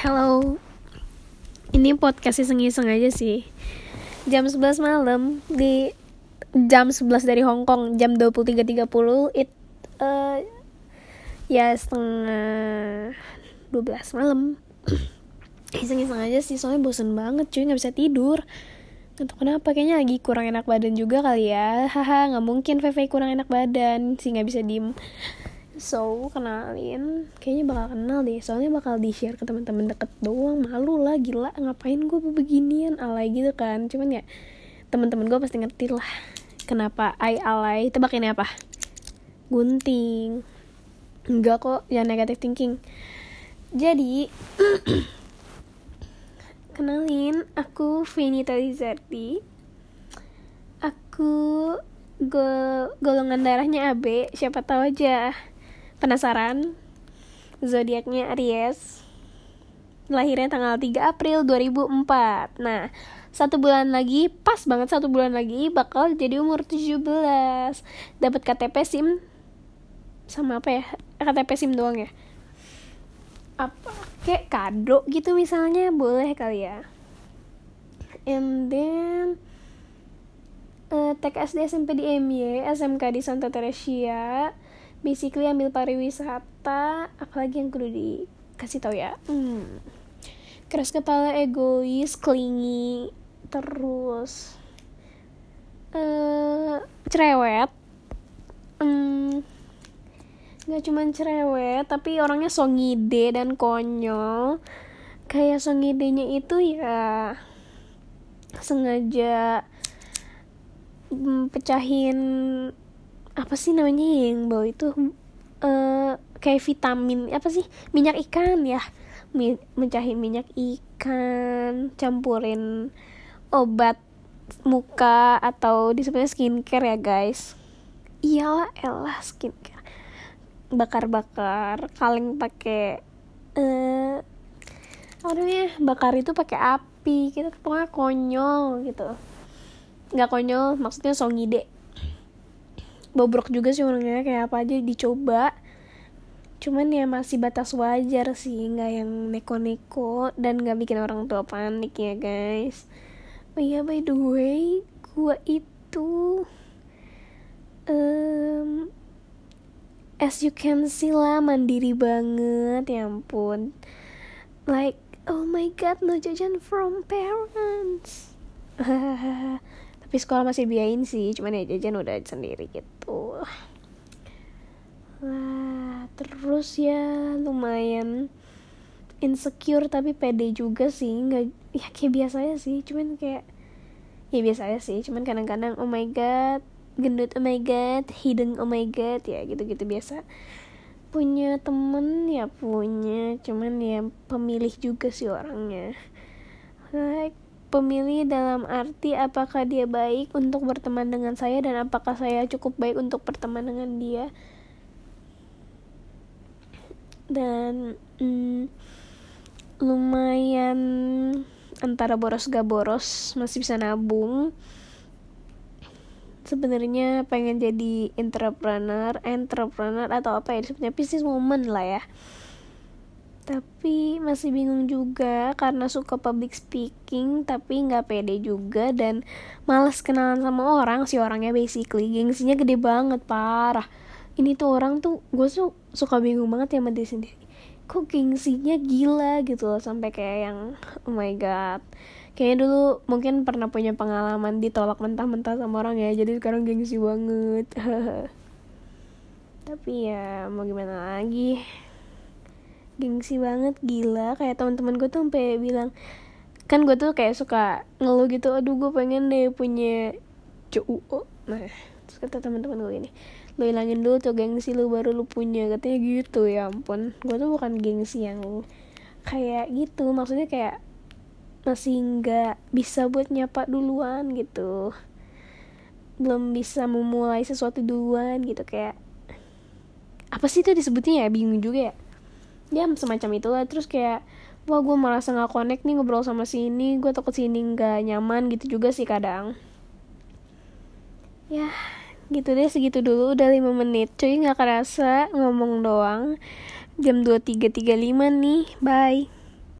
Hello. Ini podcast iseng-iseng aja sih. Jam 11 malam Di jam 11 dari Hong Kong Jam 23.30 It uh, Ya setengah 12 malam. Iseng-iseng aja sih Soalnya bosen banget cuy Gak bisa tidur. Gak kenapa? Kayaknya lagi kurang enak badan juga kali ya. Haha gak mungkin VV kurang enak badan Sih gak bisa diem So, kenalin, kayaknya bakal kenal deh. Soalnya bakal di-share ke teman-teman deket doang. Malu lah, gila. Ngapain gue beginian alay gitu kan. Cuman ya teman-teman gue pasti ngerti lah. Kenapa I alay? Tebak ini apa? Gunting. Enggak kok, jangan negatif thinking. Jadi, kenalin, aku Venita Lizardi. Aku go golongan darahnya AB, siapa tahu aja Penasaran? Zodiaknya Aries. Lahirnya tanggal 3 April 2004. Nah, satu bulan lagi, pas banget satu bulan lagi bakal jadi umur 17. Dapat KTP SIM sama apa ya? KTP SIM doang ya. Apa kayak kado gitu misalnya boleh kali ya. And then uh, TK SD SMP di MY, SMK di Santa Teresia, basically ambil pariwisata apalagi yang kudu dikasih tau ya. Hmm. keras kepala egois klingi terus uh, cerewet. Hmm, nggak cuman cerewet tapi orangnya so ngide dan konyol. Kayak so ngidenya itu ya sengaja mm, pecahin apa sih namanya yang bawa itu? Uh, kayak vitamin apa sih? Minyak ikan ya. Mencahin minyak ikan campurin obat muka atau disebutnya skincare ya guys. Iyalah elah skincare. Bakar-bakar kaleng pakai eh uh, namanya? Bakar itu pakai api kita pokoknya konyol gitu. Nggak konyol maksudnya so ngide bobrok juga sih orangnya kayak apa aja dicoba. Cuman ya masih batas wajar sih nggak yang neko-neko dan nggak bikin orang tua panik ya guys. Oh iya by the way gua itu um, as you can see lah mandiri banget ya ampun. Like oh my god no jajan from parents tapi sekolah masih biayain sih cuman ya jajan udah sendiri gitu. Lah terus ya lumayan insecure tapi pede juga sih. Nggak ya kayak biasa aja sih cuman kayak ya biasa aja sih cuman kadang-kadang oh my god gendut oh my god hidung oh my god ya gitu-gitu biasa. Punya temen ya punya cuman ya pemilih juga sih orangnya. Like pemilih dalam arti apakah dia baik untuk berteman dengan saya dan apakah saya cukup baik untuk berteman dengan dia. Dan mm, lumayan antara boros gak boros masih bisa nabung. Sebenarnya pengen jadi entrepreneur entrepreneur atau apa ya disebutnya business woman lah ya tapi masih bingung juga karena suka public speaking tapi nggak pede juga dan males kenalan sama orang si orangnya basically. Gengsinya gede banget parah. Ini tuh orang tuh gue tuh suka bingung banget ya sama dia sendiri. Kok gengsinya gila gitu loh sampai kayak yang oh my god. Kayaknya dulu mungkin pernah punya pengalaman ditolak mentah-mentah sama orang ya jadi sekarang gengsi banget. Tapi ya mau gimana lagi gengsi banget gila. Kayak teman-teman gue tuh sampai bilang kan gue tuh kayak suka ngeluh gitu aduh gue pengen deh punya cowok nah terus kata teman-teman gue ini lo hilangin dulu tuh gengsi lu baru lu punya. Katanya gitu ya ampun. Gue tuh bukan gengsi yang kayak gitu maksudnya kayak masih nggak bisa buat nyapa duluan gitu. Belum bisa memulai sesuatu duluan gitu kayak apa sih itu disebutnya ya? Bingung juga ya ya semacam itulah. Terus kayak wah gue merasa nggak connect nih ngobrol sama sini. Gue takut sini nggak nyaman gitu juga sih kadang. Ya gitu deh segitu dulu udah 5 menit. Cuy nggak kerasa ngomong doang. Jam 23.35 nih. Bye